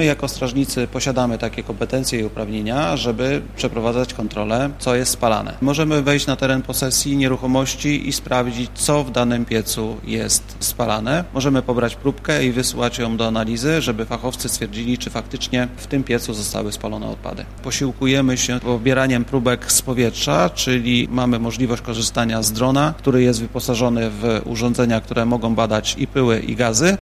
My jako strażnicy posiadamy takie kompetencje i uprawnienia, żeby przeprowadzać kontrolę, co jest spalane. Możemy wejść na teren posesji nieruchomości i sprawdzić, co w danym piecu jest spalane. Możemy pobrać próbkę i wysłać ją do analizy, żeby fachowcy stwierdzili, czy faktycznie w tym piecu zostały spalone odpady. Posiłkujemy się pobieraniem próbek z powietrza, czyli mamy możliwość korzystania z drona, który jest wyposażony w urządzenia, które mogą badać i pyły, i gazy